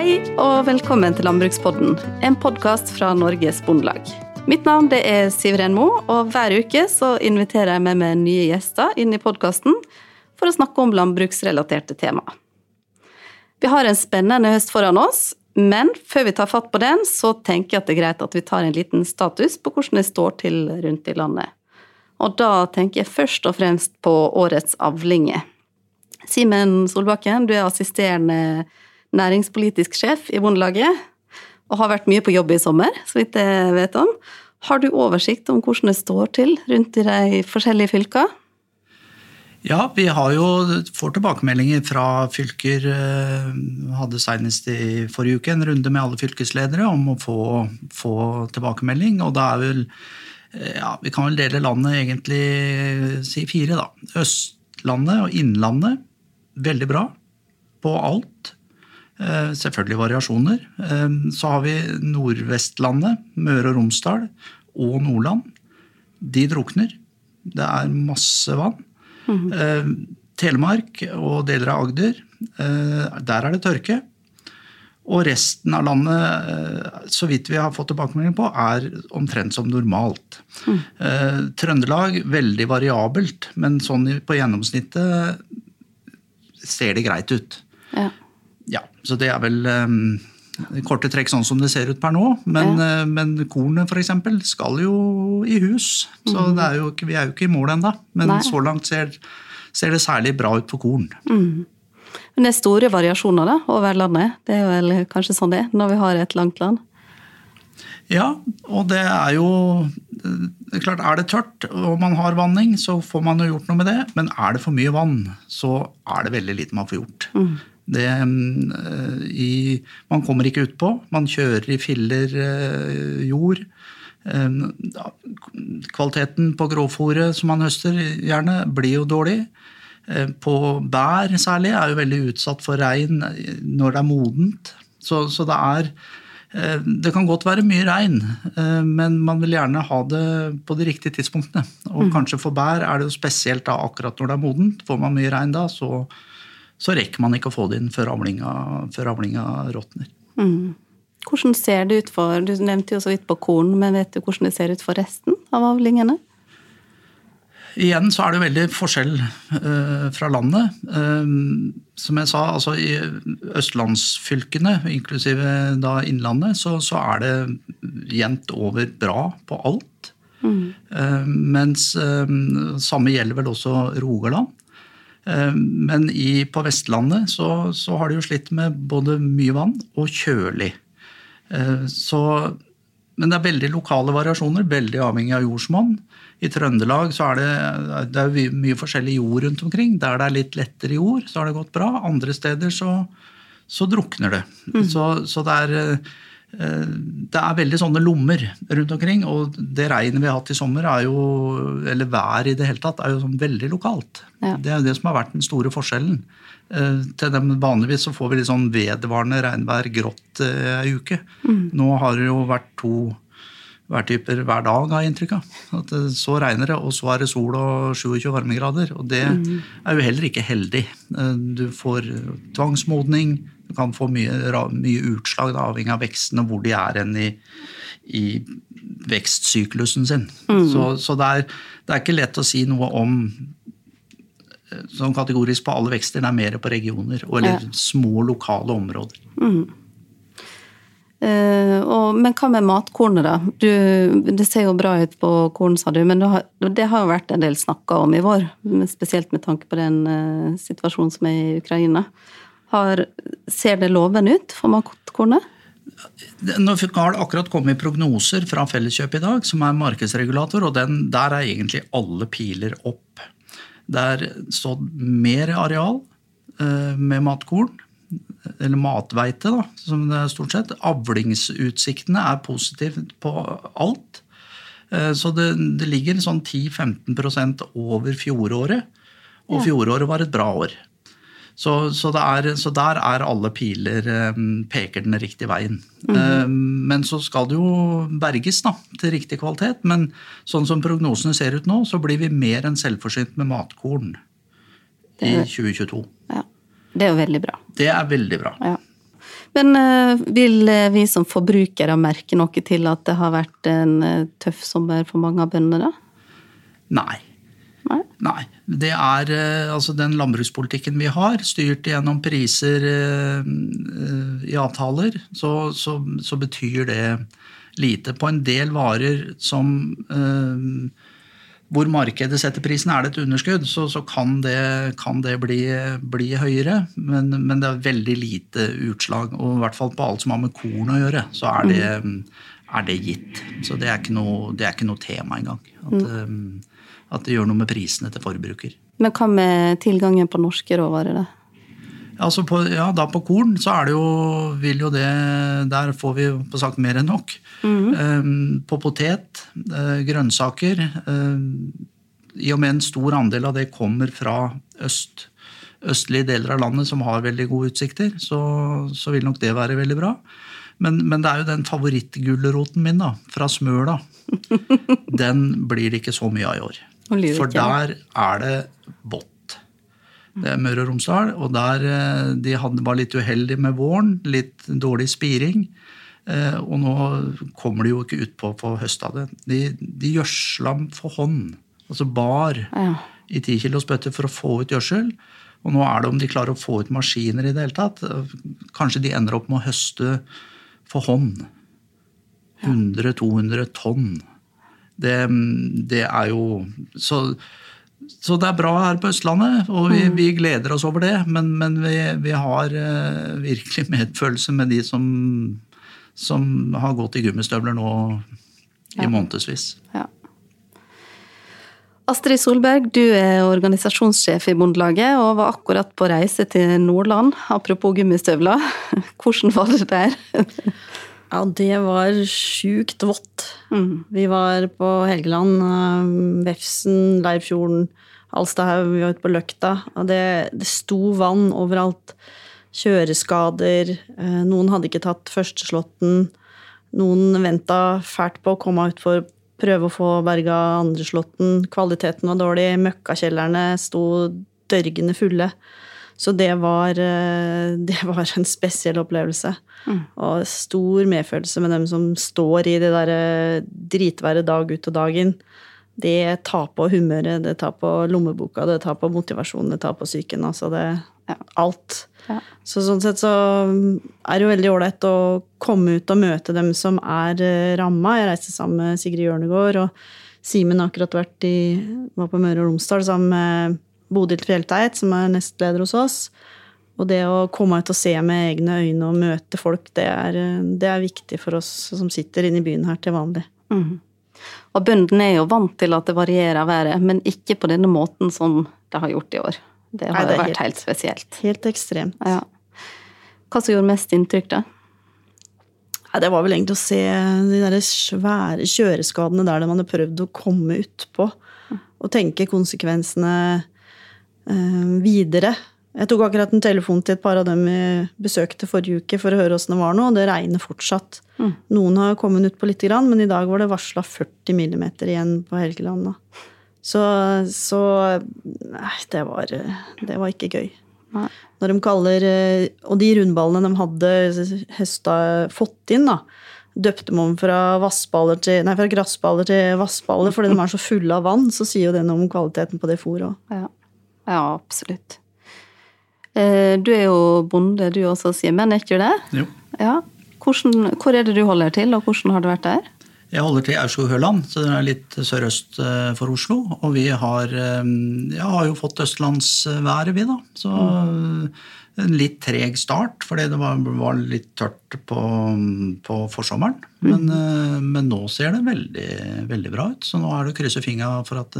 Hei og velkommen til Landbrukspodden, en podkast fra Norges Bondelag. Mitt navn det er Siveren Mo, og hver uke så inviterer jeg med meg nye gjester inn i podkasten for å snakke om landbruksrelaterte temaer. Vi har en spennende høst foran oss, men før vi tar fatt på den, så tenker jeg at det er greit at vi tar en liten status på hvordan det står til rundt i landet. Og da tenker jeg først og fremst på årets avlinger. Simen Solbakken, du er assisterende næringspolitisk sjef i Bondelaget, og har vært mye på jobb i sommer, så vidt jeg vet om. Har du oversikt om hvordan det står til rundt i de forskjellige fylka? Ja, vi har jo, får tilbakemeldinger fra fylker. Eh, hadde senest i forrige uke en runde med alle fylkesledere om å få, få tilbakemelding. Og da er vel eh, ja, Vi kan vel dele landet egentlig si fire, da. Østlandet og Innlandet veldig bra på alt. Eh, selvfølgelig variasjoner. Eh, så har vi Nordvestlandet, Møre og Romsdal og Nordland. De drukner. Det er masse vann. Mm. Telemark og deler av Agder, der er det tørke. Og resten av landet, så vidt vi har fått tilbakemelding på, er omtrent som normalt. Mm. Trøndelag veldig variabelt, men sånn på gjennomsnittet ser det greit ut. Ja. Ja så det er vel um, korte trekk sånn som det ser ut per nå. Men, ja. uh, men kornet f.eks. skal jo i hus. Så mm. er jo, vi er jo ikke i mål ennå. Men Nei. så langt ser, ser, det særlig bra ut for korn. Mm. Men det er store variasjoner da, over landet. Det er vel kanskje sånn det når vi har et langt land? Ja, og det er jo det er klart, Er det tørt og man har vanning, så får man jo gjort noe med det. Men er det for mye vann, så er det veldig lite man får gjort. Mm. Det, eh, i, man kommer ikke utpå. Man kjører i filler eh, jord. Eh, kvaliteten på grovfòret som man høster, gjerne, blir jo dårlig. På bær særlig er jo veldig utsatt for regn når det er modent. Så, så det er det kan godt være mye regn, men man vil gjerne ha det på de riktige tidspunktene. Og mm. kanskje for bær er det jo spesielt da akkurat når det er modent. Får man mye regn da, så, så rekker man ikke å få det inn før avlinga, før avlinga råtner. Mm. Hvordan ser det ut for Du nevnte jo så vidt på korn, men vet du hvordan det ser ut for resten av avlingene? Igjen så er det veldig forskjell uh, fra landet. Uh, som jeg sa, altså i østlandsfylkene, inklusive da Innlandet, så, så er det jevnt over bra på alt. Mm. Uh, mens samme gjelder vel også Rogaland. Men i, på Vestlandet så, så, har de jo slitt med både mye vann og kjølig. Så, men det er veldig lokale variasjoner, veldig avhengig av jordsmonn. I Trøndelag så er det, det er mye forskjellig jord rundt omkring. Der det er litt lettere jord, så har det gått bra. Andre steder så, så drukner det. Mm. Så, så, det er eh, det er veldig sånne lommer rundt omkring. Og det regnet vi har hatt i sommer, er jo, eller vær i det hele tatt, er jo sånn veldig lokalt. Ja. Det er jo det som har vært den store forskjellen. Eh, til dem Vanligvis så får vi litt sånn vedvarende regnvær grått ei eh, uke. Mm. Nå har det jo vært to værtyper hver dag, har jeg inntrykk av. At så regner det, og så er det sol og 27 varmegrader. Og det mm. er jo heller ikke heldig. Eh, du får tvangsmodning, kan få mye, mye utslag, da, avhengig av veksten og hvor de er hen i, i vekstsyklusen sin. Mm. Så, så det, er, det, er, ikke lett å si noe om eh, sånn kategorisk på alle vekster. Det er mer på regioner, eller ja. små lokale områder. Mm. Uh, og, men hva med matkornet, da? Du, det ser jo bra ut på korn, sa du, men det har, det har jo vært en del snakka om i vår. Spesielt med tanke på den uh, situasjonen som er i Ukraina. Har, ser det loven ut for matkornet? Nå har det akkurat kommet prognoser fra Felleskjøp i dag, som er markedsregulator, og den, der er egentlig alle piler opp. Det er stått mer areal uh, med matkorn eller matveite, da, som det er stort sett. Avlingsutsiktene er positive på alt. Eh, så det, det ligger sånn 10-15% over fjoråret, og fjoråret var et bra år. Så, så, er, så der er alle piler eh, peker den riktige veien. Mm -hmm. Men så skal det jo berges da, til riktig kvalitet. Men sånn som prognosene ser ut nå, så blir vi mer enn selvforsynt med matkorn i 2022. Ja. Det er jo veldig bra. Det er veldig bra. Ja. Men uh, vil vi som forbrukere merke noe til at det har vært en tøff sommer for mange av bøndene? Nei. Nei. Nei. Det er uh, altså den landbrukspolitikken vi har, styrt gjennom priser i avtaler, så, så, så, betyr det lite. På en del varer som hvor markedet setter prisen, er det et underskudd, så, så kan det, kan det bli, bli, høyere. Men, men, det er veldig lite utslag. Og i hvert fall på alt som har med korn å gjøre, så er det, mm. er det gitt. Så det er ikke noe, er ikke noe tema engang. At, mm. Um, at, det gjør noe med prisene til forbruker. Men hva med tilgangen på norske råvarer? da? Altså på, ja, da på korn så er det jo, vil jo det Der får vi på sagt mer enn nok. Mm -hmm. På potet, uh, grønnsaker I og med en stor andel av det kommer fra øst, østlige deler av landet som har veldig gode utsikter, så, så vil nok det være veldig bra. Men, men, det er jo den favorittgulroten min da, fra Smøla. Den blir det ikke så mye av i år. For der er det bått. Det er Møre og Romsdal. Og der eh, de var litt uheldige med våren. Litt dårlig spiring. Eh, og nå kommer de jo ikke utpå på høsta det. De, de gjødsla for hånd. Altså bar ja. i ti kilos bøtter for å få ut gjødsel. Og nå er det om de klarer å få ut maskiner i det hele tatt. Kanskje de ender opp med å høste for hånd. 100-200 tonn. Det, det, er jo Så så det er bra her på Østlandet, og vi, mm. vi gleder oss over det. Men, men vi, vi, har uh, virkelig medfølelse med de som, som har gått i gummistøvler nå ja. i månedsvis. Ja. Astrid Solberg, du er organisasjonssjef i Bondelaget og var akkurat på reise til Nordland. Apropos gummistøvler, hvordan var det der? Ja, det var sjukt vått. Mm. Vi var på Helgeland, Vefsen, Vefsn, Leirfjorden, Alstahaug, vi var ute på Løkta. Og det, det sto vann overalt. Kjøreskader. Eh, noen hadde ikke tatt førsteslåtten. Noen venta fælt på å komme ut for å prøve å få berga andreslåtten. Kvaliteten var dårlig. Møkkakjellerne sto dørgende fulle. Så det var, eh, det var en spesiell opplevelse. Mm. Og stor medfølelse med dem som står i det derre dritværet dag ut og dag inn. Det tar på humøret, det tar på lommeboka, det tar på motivasjonen, det tar på psyken. Altså det ja, alt. Ja. Så sånn sett så er det jo veldig ålreit å komme ut og møte dem som er eh, ramma. Jeg reiste sammen med Sigrid Hjørnegård, og Simen har akkurat vært i, var på Møre og Romsdal sammen med Bodil Fjellteit, som er nestleder hos oss. Og det å komme ut og se med egne øyne og møte folk, det er, det er viktig for oss som sitter inne i byen her til vanlig. Mm. Og bøndene er jo vant til at det varierer været, men ikke på denne måten som det har gjort i år. Det har Nei, det vært helt, helt, spesielt. Helt ekstremt. Ja. Hva som gjorde mest inntrykk, da? Ja, det var vel egentlig å se de der svære kjøreskadene der man har prøvd å komme utpå. Og tenke konsekvensene videre. Jeg tok akkurat en telefon til et par av dem vi besøkte forrige uke for å høre åssen det var nå, og det regner fortsatt. Mm. Noen har kommet utpå lite grann, men i dag var det varsla 40 millimeter igjen på Helgeland. Så, så Nei, det var, det var ikke gøy. Nei. Når de kaller Og de rundballene de hadde høsta, fått inn, da, døpte man fra, til, nei, fra gressballer til vassballer fordi de er så fulle av vann, så sier jo det noe om kvaliteten på det fôret òg. Ja. Ja, absolutt. Eh, du er jo bonde du også, Simen, er ikke det? Jo. Ja. Hvordan, hvor er det du holder til, og hvordan har du vært der? Jeg holder til Aurskog-Høland, så det er litt sørøst eh, for Oslo. Og vi har, eh, ja, har jo fått østlandsværet, vi, da. Så en litt treg start, fordi det var, var litt tørt på, på forsommeren. Men, mm. men, nå ser det veldig, veldig bra ut, så nå er det å krysse fingra for at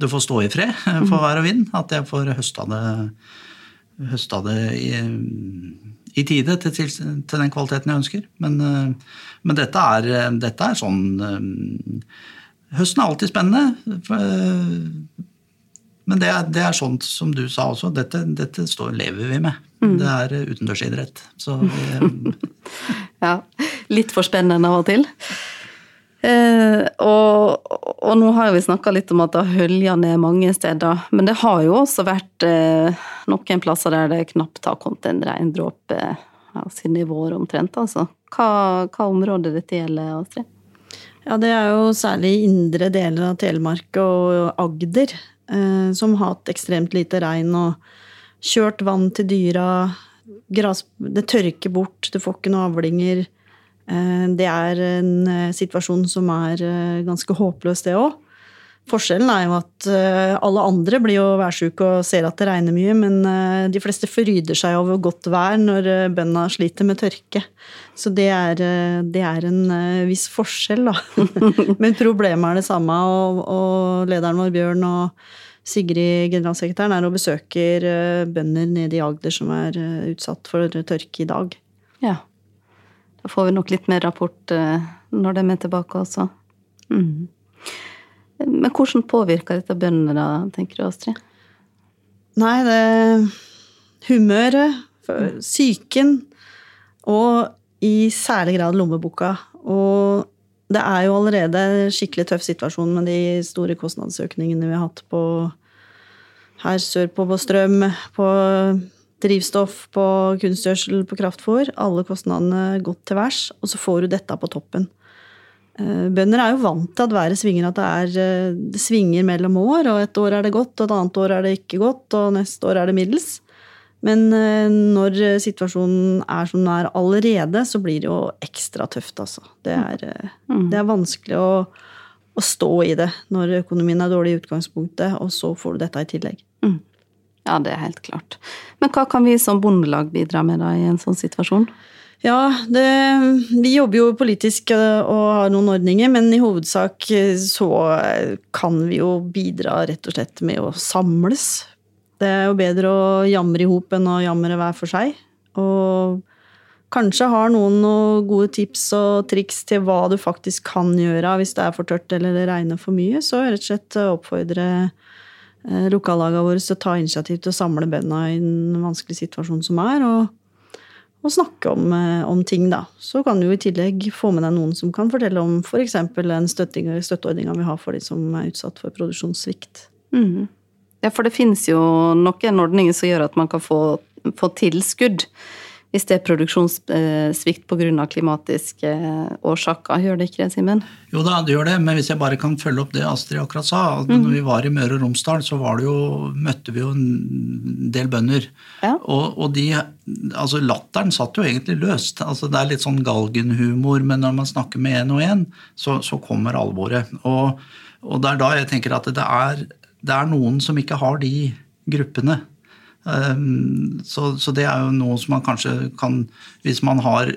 du får stå i fred for mhm. vær og vind. At jeg får høsta det, høsta det i, i, tide til, til, til, den kvaliteten jeg ønsker. Men, eh, men dette, er, dette, er, sånn eh, Høsten er alltid spennende. Eh, men det er, det er sånt som du sa også. Dette, dette står, lever vi med. Mm. Det er utendørsidrett. Så Ja. Litt for spennende av og til. Eh, og, og, nå har vi snakka litt om at det har hølja ned mange steder. Men det har jo også vært eh, noen plasser der det knapt har kommet en regndråpe ja, siden i vår omtrent, altså. Hva, hva område dette gjelder, Astrid? Ja, det er jo særlig indre deler av Telemark og Agder eh, som har hatt ekstremt lite regn og kjørt vann til dyra. Gras, det tørker bort, du får ikke noen avlinger. Eh, det er en eh, situasjon som er eh, ganske håpløs, det òg. Forskjellen er jo at alle andre blir jo værsjuke og ser at det regner mye, men de fleste fryder seg over godt vær når bøndene sliter med tørke. Så det er, det er en viss forskjell, da. men problemet er det samme, og, og lederen vår, Bjørn, og Sigrid, generalsekretæren, er og besøker bønder nede i Agder som er utsatt for tørke i dag. Ja. Da får vi nok litt mer rapport når de er tilbake også. Mm. Men hvordan påvirker dette bøndene, da, tenker du, Astrid? Nei, det humøret, psyken og i særlig grad lommeboka. Og det er jo allerede skikkelig tøff situasjon med de store kostnadsøkningene vi har hatt på her sørpå på strøm, på drivstoff, på kunstgjødsel, på kraftfôr. Alle kostnadene gått til værs, og så får du dette på toppen. Eh, bønder er jo vant til at været svinger, at det, er, eh, det svinger mellom år. Og et år er det godt, og et annet år er det ikke godt, og neste år er det middels. Men eh, når situasjonen er som den er allerede, så blir det jo ekstra tøft, altså. Det er, mm. det er vanskelig å, å, stå i det når økonomien er dårlig i utgangspunktet, og så får du dette i tillegg. Ja, det er helt klart. Men hva kan vi som bondelag bidra med da i en sånn situasjon? Ja, det, vi jobber jo politisk og har noen ordninger, men i hovedsak eh, så kan vi jo bidra rett og slett med å samles. Det er jo bedre å jamre i hop enn å jamre hver for seg. Og kanskje har noen noen gode tips og triks til hva du faktisk kan gjøre hvis det er for tørt eller det regner for mye, så rett og slett oppfordre lokallagene våre til å ta initiativ til å samle bøndene i den vanskelig situasjonen som er. og og snakke om, eh, om, ting, da. Så kan du i tillegg få med deg noen som kan fortelle om f.eks. For den støtteordninga vi har for de som er utsatt for produksjonssvikt. Mm. Ja, for det finnes jo noen ordninger som gjør at man kan få, få tilskudd hvis det er produksjonssvikt pga. klimatiske årsaker. Gjør det ikke det, Simen? Jo da, det gjør det, men hvis jeg bare kan følge opp det Astrid akkurat sa. mm. Når vi var i Møre og Romsdal, så jo, møtte vi jo en del bønder. Ja. Og, og de, altså latteren satt jo egentlig løst. Altså Det er litt sånn galgenhumor, men når man snakker med én og én, så, så, kommer alvoret. Og, og, det er da jeg tenker at det er, det er noen som ikke har de gruppene så, så, det er jo noe som man kanskje kan Hvis man har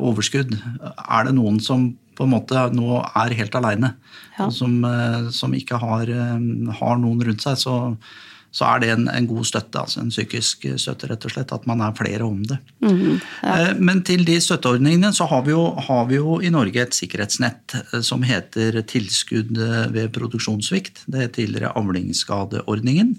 overskudd, er det noen som på en måte nå er helt aleine, ja. og som, eh, som ikke har, ehm, har, noen rundt seg, så, så er det en, en, god støtte, altså en psykisk støtte, rett og slett. At man er flere om det. Mm, ja. Eh, men til de støtteordningene så har vi, jo, har vi, jo, i Norge et sikkerhetsnett eh, som heter tilskudd ved produksjonssvikt. Det er tidligere avlingsskadeordningen.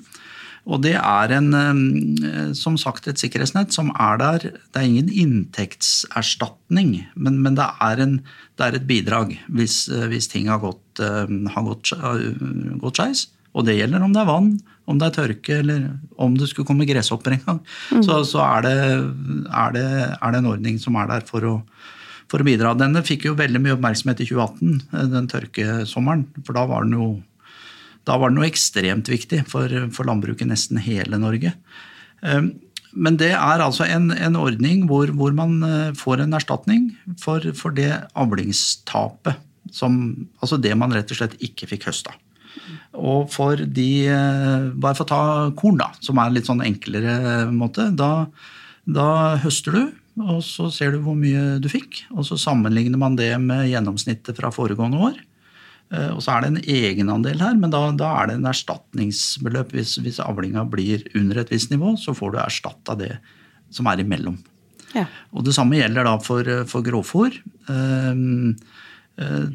Og det er en, eh, som sagt et sikkerhetsnett som er der. Det er ingen inntektserstatning, men, men det, er en, det, er et bidrag hvis, eh, hvis ting har gått, eh, har gått, gått skeis. Og det gjelder om det er vann, om det er tørke, eller om det skulle komme gresshopper en gang. Mm. Så, så er, det, er, det, er, det, en ordning som er der for å, for å bidra. Denne fikk jo veldig mye oppmerksomhet i 2018, den tørkesommeren. For da var den jo da var det noe ekstremt viktig for, for landbruket i nesten hele Norge. Ehm, men det er altså en, en ordning hvor, hvor, man eh, får en erstatning for, for det avlingstapet. Som, altså det man rett og slett ikke fikk høsta. Og for de eh, Bare for å ta korn, da, som er en litt sånn enklere måte. Da, da høster du, og så ser du hvor mye du fikk. Og så sammenligner man det med gjennomsnittet fra foregående år. Eh, og så er det en egenandel her, men da, da er det en erstatningsbeløp. Hvis, hvis avlinga blir under et visst nivå, så får du erstatta det som er imellom. Ja. Og Det samme gjelder da for, for grovfòr eh, eh,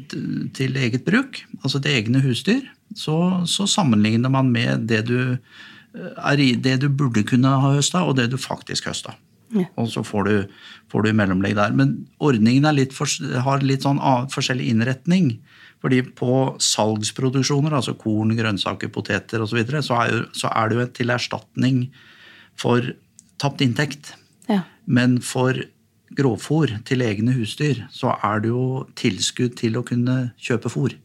til eget bruk, altså til egne husdyr. Så, så sammenligner man med det du, er i, det du burde kunne ha høsta, og det du faktisk høsta. Ja. Og så får du, får du mellomlegg der. Men ordningen litt for, har litt sånn forskjellig innretning. Fordi på salgsproduksjoner, altså korn, grønnsaker, poteter osv., så, videre, så, er så er det jo til erstatning for tapt inntekt. Ja. Men for grovfòr til egne husdyr, så er det jo tilskudd til å kunne kjøpe fòr.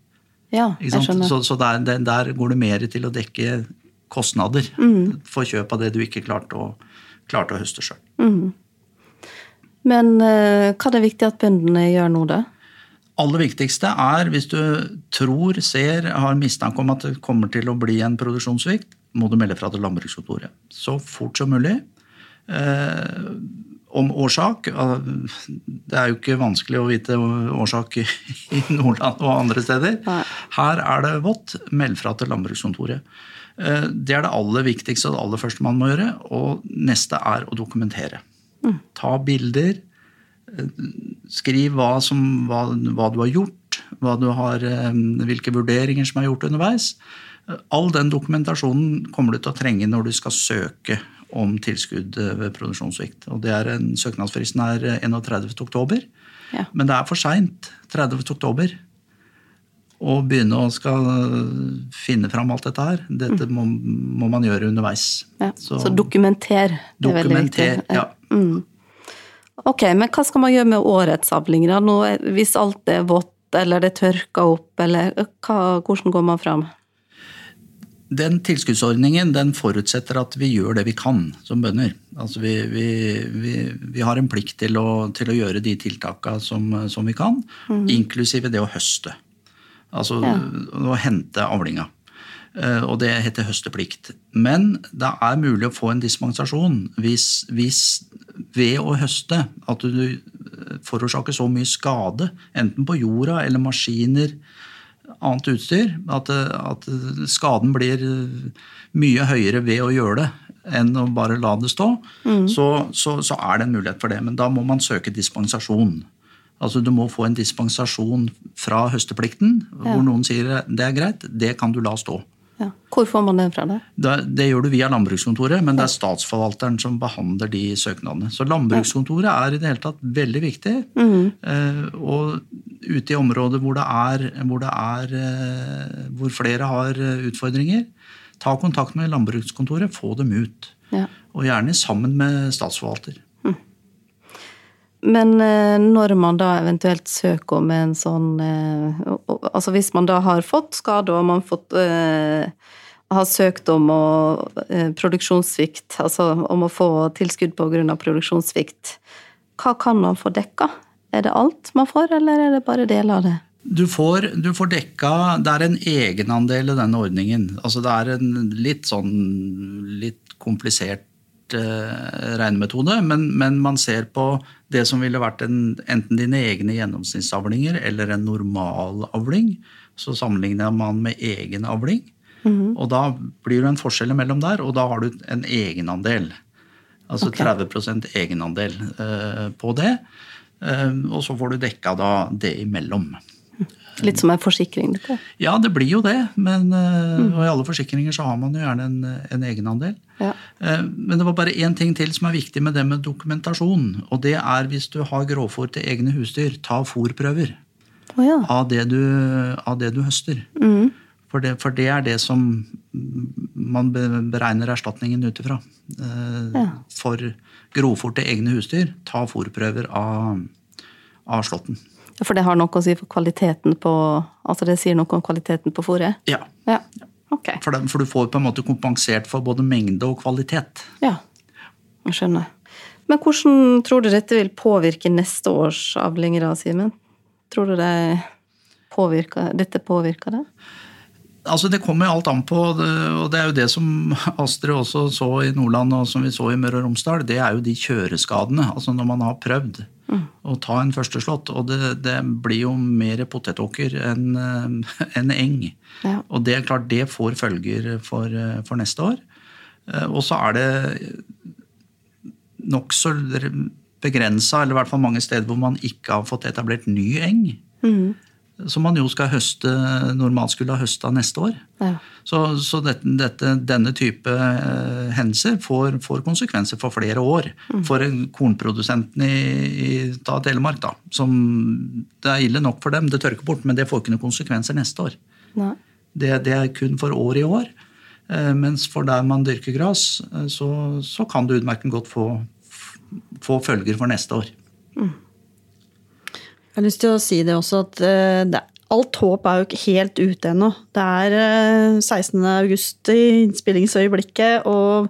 Ja, jeg skjønner. Så, så der, der- går det mer til å dekke kostnader Mm. for kjøp av det du ikke klarte å, klarte å høste sjøl. Men eh, hva er det viktig at bøndene gjør nå, da? Aller viktigste er hvis du tror, ser, har mistanke om at det kommer til å bli en produksjonssvikt, må du melde fra til landbrukskontoret. Så fort som mulig. Eh, om årsak eh, Det er jo ikke vanskelig å vite årsak i i Nordland og andre steder. Her er det vått. Meld fra til landbrukskontoret. Eh, Det er det aller viktigste og det aller første man må gjøre. Og neste er å dokumentere. Ta bilder. Skriv hva, som, hva, hva du har gjort, du har, eh, hvilke vurderinger som er gjort underveis. All den dokumentasjonen kommer du til å trenge når du skal søke om tilskudd eh, ved produksjonssvikt. Og det er en, Søknadsfristen er eh, 31. oktober. Ja. Men det er for seint 30. oktober å begynne å skal finne fram alt dette her. Dette må, må man gjøre underveis. Ja. Så, dokumenter. Det er veldig viktig. dokumenter. Ja. Ok, men hva skal man gjøre med årets avlinger? da? Nå, hvis alt er vått, eller det tørker opp, eller hva, hvordan går man fram? Den tilskuddsordningen den forutsetter at vi gjør det vi kan som bønder. Altså vi, vi, vi, vi har en plikt til å, til å gjøre de tiltakene som, som vi kan, inklusive det å høste. Altså Ja. å hente avlinga. Eh, Og det heter høsteplikt. Men det er mulig å få en dispensasjon hvis, hvis ved å høste at du eh, forårsaker så mye skade, enten på jorda eller maskiner, annet utstyr, at, at skaden blir mye høyere ved å gjøre det enn å bare la det stå, så, så, så er det en mulighet for det. Men da må man søke dispensasjon. Altså Du må få en dispensasjon fra høsteplikten, hvor noen sier det er greit, det kan du la stå. Ja. Hvor får man den fra? Det? Det, det gjør du via Landbrukskontoret, men det er statsforvalteren som behandler de søknadene. Så Landbrukskontoret er i det hele tatt veldig viktig. Eh, og ute i områder hvor det er, hvor, det er eh, hvor flere har eh, utfordringer, ta kontakt med Landbrukskontoret, få dem ut. Ja. Og gjerne sammen med statsforvalter. Men eh, når man da eventuelt søker om en sånn eh, Altså hvis man da har fått skade og man fått, uh, har søkt om å, uh, produksjonssvikt, altså om å få tilskudd av produksjonssvikt, hva kan man få dekka? Er det alt man får, eller er det bare deler av det? Du får, du får dekka Det er en egenandel i denne ordningen. Altså det er en litt sånn litt komplisert regnemetode, men, men man ser på det som ville vært en, enten dine egne gjennomsnittsavlinger eller en normalavling. Så sammenligner man med egen avling. Og da blir det en forskjell mellom der, og da har du en egenandel. Altså okay. 30 egenandel eh, på det. Eh, og så får du dekka da det imellom. Litt som en forsikring, dette. Ja, det blir jo det. Men mm. og i alle forsikringer så har man jo gjerne en, en egenandel. Ja. Eh, Men det var bare én ting til som er viktig med det med dokumentasjon. Og det er hvis du har grovfòr til egne husdyr, ta fôrprøver oh, ja. av det du, av det du høster. Mm. For, det, for det er det som man beregner erstatningen ut ifra. Eh, Ja. For grovfòr til egne husdyr, ta fôrprøver av, av slåtten. For det har noe å si for kvaliteten på Altså det sier noe om kvaliteten på fôret? Ja, Ja. Okay. for, den, for du får på en måte kompensert for både mengde og kvalitet. Ja, jeg skjønner. Men hvordan tror du dette vil påvirke neste års avlinger, da, Simen? Tror du det påvirker, dette påvirker det? Altså Det kommer alt an på, og det er jo det som Astrid også så i Nordland og som vi så i Møre og Romsdal, det er jo de kjøreskadene. Altså når man har prøvd å ta en førsteslått. Og det, det blir jo mer potetåker enn en eng. Ja. Og det er klart det får følger for, eh, for neste år. Eh, Og så er det nokså begrensa, eller i hvert fall mange steder hvor man ikke har fått etablert ny eng. Som man jo skal høste, normalt skulle ha høsta neste år. Ja. Så, så dette, dette, denne type eh, hendelser får, får konsekvenser for flere år. For kornprodusentene kornprodusenten i, i da, Telemark, da, som det er ille nok for dem, det tørker bort, men det får ikke noen konsekvenser neste år. Det, det er kun for år i år. Eh, mens for der man dyrker gress, eh, så, så kan det utmerket godt få, få følger for neste år. Jeg har lyst til å si det også, at eh, det, alt håp er jo ikke helt ute ennå. Det er eh, 16. august i innspillingsøyeblikket, og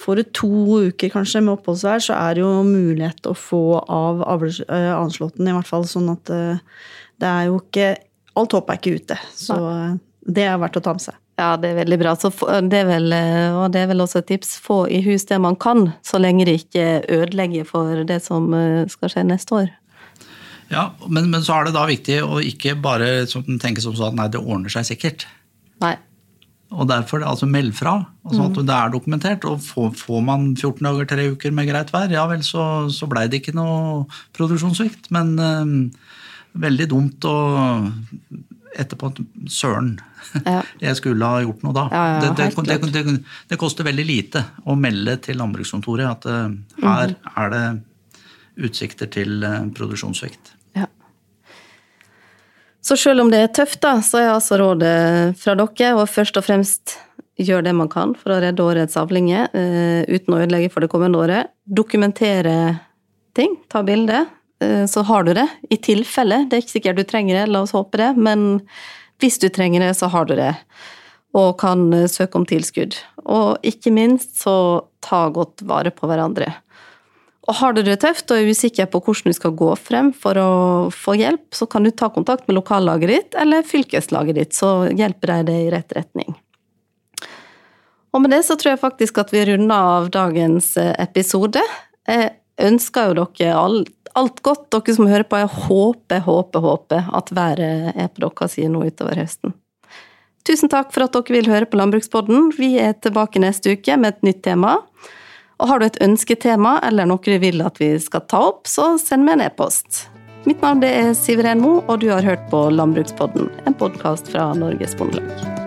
får du to uker kanskje med oppholdsvær, så er det jo mulighet å få av avls- eh, i hvert fall. Sånn at eh, det er jo ikke Alt håp er ikke ute. Så eh, det er verdt å ta med seg. Ja, det er veldig bra. Så det er vel, eh, og det er vel også et tips, få i hus det man kan, så lenge det ikke ødelegger for det som eh, skal skje neste år. Ja, men, men så er det da viktig å ikke bare tenke som sånn at nei, det ordner seg sikkert. Nei. Og derfor altså meld fra, altså at det er dokumentert. Og får, får man 14 dager, tre uker med greit vær, ja vel, så, så blei det ikke noe produksjonssvikt. Men eh, veldig dumt å etterpå Søren, Ja. jeg skulle ha gjort noe da. Ja, ja, det, det, det, det, koster veldig lite å melde til landbrukskontoret at uh, her Mhm. er det utsikter til uh, produksjonssvikt. Så selv om det er tøft, da, så er altså rådet fra dere å først og fremst gjøre det man kan for å redde årets avlinger uh, uten å ødelegge for det kommende året. Dokumentere ting, ta bilde, Uh, så har du det. I tilfelle. Det er ikke sikkert du trenger det, la oss håpe det, men hvis du trenger det, så har du det. Og kan eh, søke om tilskudd. Og ikke minst så ta godt vare på hverandre. Og har du det tøft og er usikker på hvordan du skal gå frem for å få hjelp, så kan du ta kontakt med lokallaget ditt eller fylkeslaget ditt, så hjelper de deg i rett retning. Og med det så tror jeg faktisk at vi runder av dagens eh, episode. Jeg ønsker jo dere alt, alt godt, dere som hører på. Jeg håper, håper, håper at været er på deres side nå utover høsten. Tusen takk for at dere vil høre på Landbrukspodden. Vi er tilbake neste uke med et nytt tema. Og har du et ønsketema eller noe du vil at vi skal ta opp, så send meg en e-post. Mitt navn er Siveren Mo, og du har hørt på Landbrukspodden, en podkast fra Norges Bondelag.